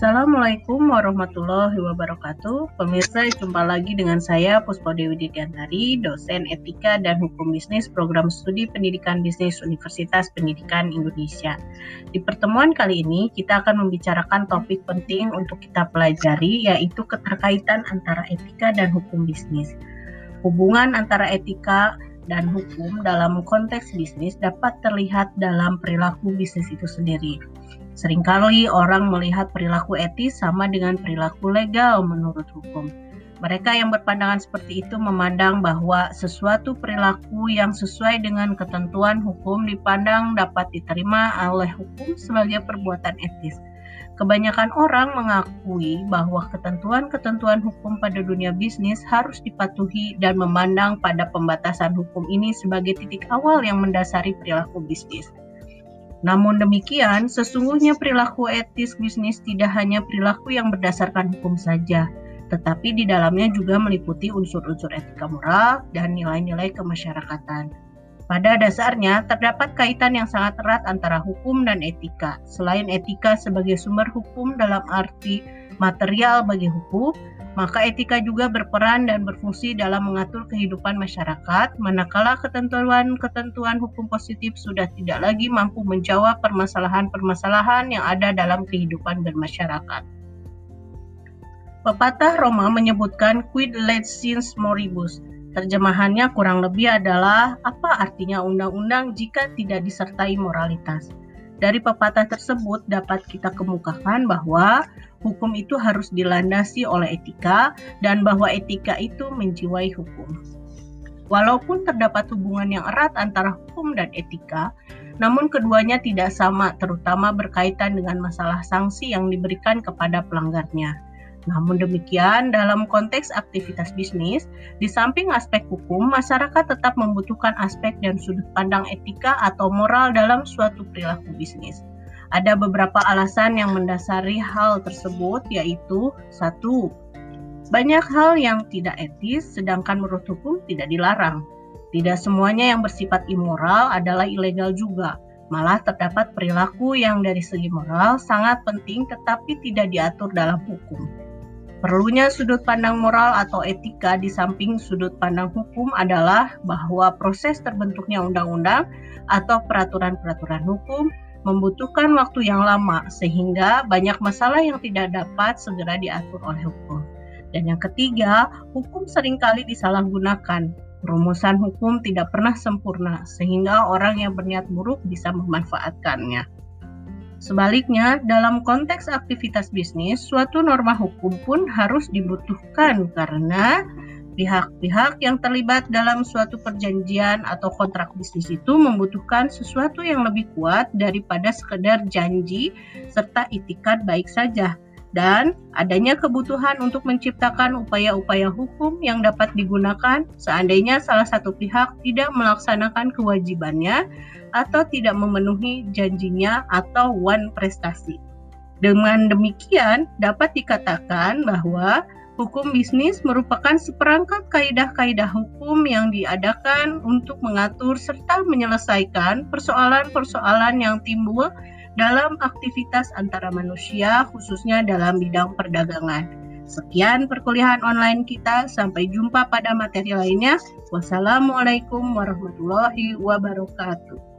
Assalamualaikum warahmatullahi wabarakatuh. Pemirsa, jumpa lagi dengan saya Puspo Dewi Didiantari, dosen Etika dan Hukum Bisnis Program Studi Pendidikan Bisnis Universitas Pendidikan Indonesia. Di pertemuan kali ini, kita akan membicarakan topik penting untuk kita pelajari, yaitu keterkaitan antara etika dan hukum bisnis. Hubungan antara etika dan hukum dalam konteks bisnis dapat terlihat dalam perilaku bisnis itu sendiri. Seringkali orang melihat perilaku etis sama dengan perilaku legal menurut hukum. Mereka yang berpandangan seperti itu memandang bahwa sesuatu perilaku yang sesuai dengan ketentuan hukum dipandang dapat diterima oleh hukum sebagai perbuatan etis. Kebanyakan orang mengakui bahwa ketentuan-ketentuan hukum pada dunia bisnis harus dipatuhi dan memandang pada pembatasan hukum ini sebagai titik awal yang mendasari perilaku bisnis. Namun demikian, sesungguhnya perilaku etis bisnis tidak hanya perilaku yang berdasarkan hukum saja, tetapi di dalamnya juga meliputi unsur-unsur etika moral dan nilai-nilai kemasyarakatan. Pada dasarnya, terdapat kaitan yang sangat erat antara hukum dan etika. Selain etika sebagai sumber hukum dalam arti material bagi hukum, maka etika juga berperan dan berfungsi dalam mengatur kehidupan masyarakat, manakala ketentuan-ketentuan hukum positif sudah tidak lagi mampu menjawab permasalahan-permasalahan yang ada dalam kehidupan bermasyarakat. Pepatah Roma menyebutkan quid legislans moribus, Terjemahannya kurang lebih adalah apa artinya undang-undang jika tidak disertai moralitas. Dari pepatah tersebut dapat kita kemukakan bahwa hukum itu harus dilandasi oleh etika dan bahwa etika itu menjiwai hukum. Walaupun terdapat hubungan yang erat antara hukum dan etika, namun keduanya tidak sama, terutama berkaitan dengan masalah sanksi yang diberikan kepada pelanggarnya. Namun demikian, dalam konteks aktivitas bisnis, di samping aspek hukum, masyarakat tetap membutuhkan aspek dan sudut pandang etika atau moral dalam suatu perilaku bisnis. Ada beberapa alasan yang mendasari hal tersebut, yaitu satu, banyak hal yang tidak etis, sedangkan menurut hukum tidak dilarang. Tidak semuanya yang bersifat immoral adalah ilegal juga. Malah terdapat perilaku yang dari segi moral sangat penting tetapi tidak diatur dalam hukum. Perlunya sudut pandang moral atau etika di samping sudut pandang hukum adalah bahwa proses terbentuknya undang-undang atau peraturan-peraturan hukum membutuhkan waktu yang lama sehingga banyak masalah yang tidak dapat segera diatur oleh hukum. Dan yang ketiga, hukum sering kali disalahgunakan. Rumusan hukum tidak pernah sempurna sehingga orang yang berniat buruk bisa memanfaatkannya. Sebaliknya, dalam konteks aktivitas bisnis, suatu norma hukum pun harus dibutuhkan karena pihak-pihak yang terlibat dalam suatu perjanjian atau kontrak bisnis itu membutuhkan sesuatu yang lebih kuat daripada sekedar janji serta itikat baik saja dan adanya kebutuhan untuk menciptakan upaya-upaya hukum yang dapat digunakan seandainya salah satu pihak tidak melaksanakan kewajibannya atau tidak memenuhi janjinya atau one prestasi. Dengan demikian, dapat dikatakan bahwa hukum bisnis merupakan seperangkat kaidah-kaidah hukum yang diadakan untuk mengatur serta menyelesaikan persoalan-persoalan yang timbul dalam aktivitas antara manusia, khususnya dalam bidang perdagangan. Sekian perkuliahan online kita. Sampai jumpa pada materi lainnya. Wassalamualaikum warahmatullahi wabarakatuh.